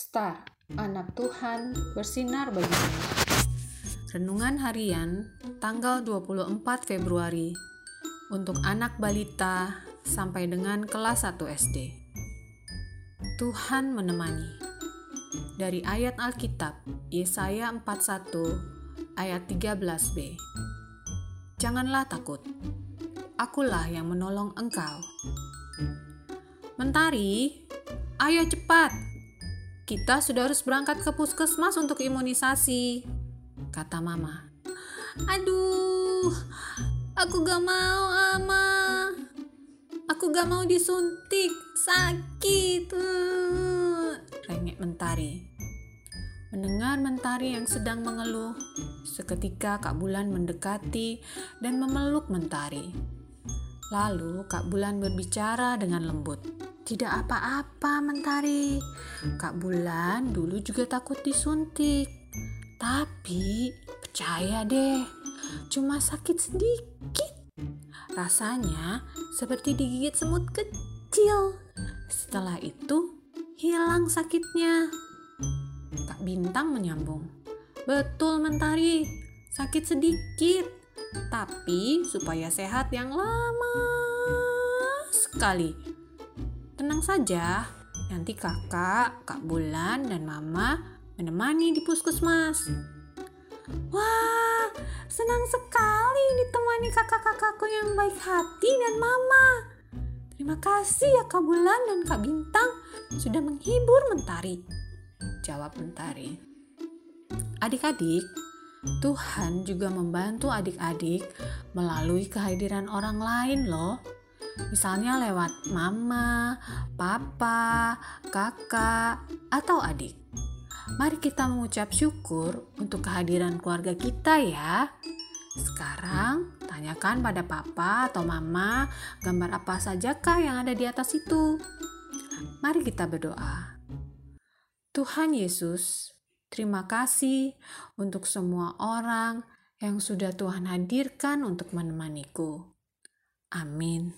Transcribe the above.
Star, anak Tuhan bersinar bagimu. Renungan harian tanggal 24 Februari untuk anak balita sampai dengan kelas 1 SD. Tuhan menemani. Dari ayat Alkitab Yesaya 41 ayat 13b. Janganlah takut. Akulah yang menolong engkau. Mentari, ayo cepat. Kita sudah harus berangkat ke puskesmas untuk imunisasi, kata mama. Aduh, aku gak mau, Ama. Aku gak mau disuntik, sakit. Rengek Mentari. Mendengar Mentari yang sedang mengeluh, seketika Kak Bulan mendekati dan memeluk Mentari. Lalu Kak Bulan berbicara dengan lembut. Tidak apa-apa Mentari, Kak Bulan dulu juga takut disuntik. Tapi percaya deh, cuma sakit sedikit. Rasanya seperti digigit semut kecil. Setelah itu hilang sakitnya. Kak Bintang menyambung. Betul Mentari, sakit sedikit. Tapi supaya sehat yang lama sekali. Tenang saja, nanti kakak, kak Bulan, dan mama menemani di puskesmas. Wah, senang sekali ditemani kakak-kakakku yang baik hati dan mama. Terima kasih ya Kak Bulan dan Kak Bintang sudah menghibur Mentari jawab Mentari. Adik-adik, Tuhan juga membantu adik-adik melalui kehadiran orang lain loh. Misalnya lewat mama, papa, kakak, atau adik. Mari kita mengucap syukur untuk kehadiran keluarga kita ya. Sekarang tanyakan pada papa atau mama gambar apa sajakah yang ada di atas itu. Mari kita berdoa. Tuhan Yesus, terima kasih untuk semua orang yang sudah Tuhan hadirkan untuk menemaniku. Amin.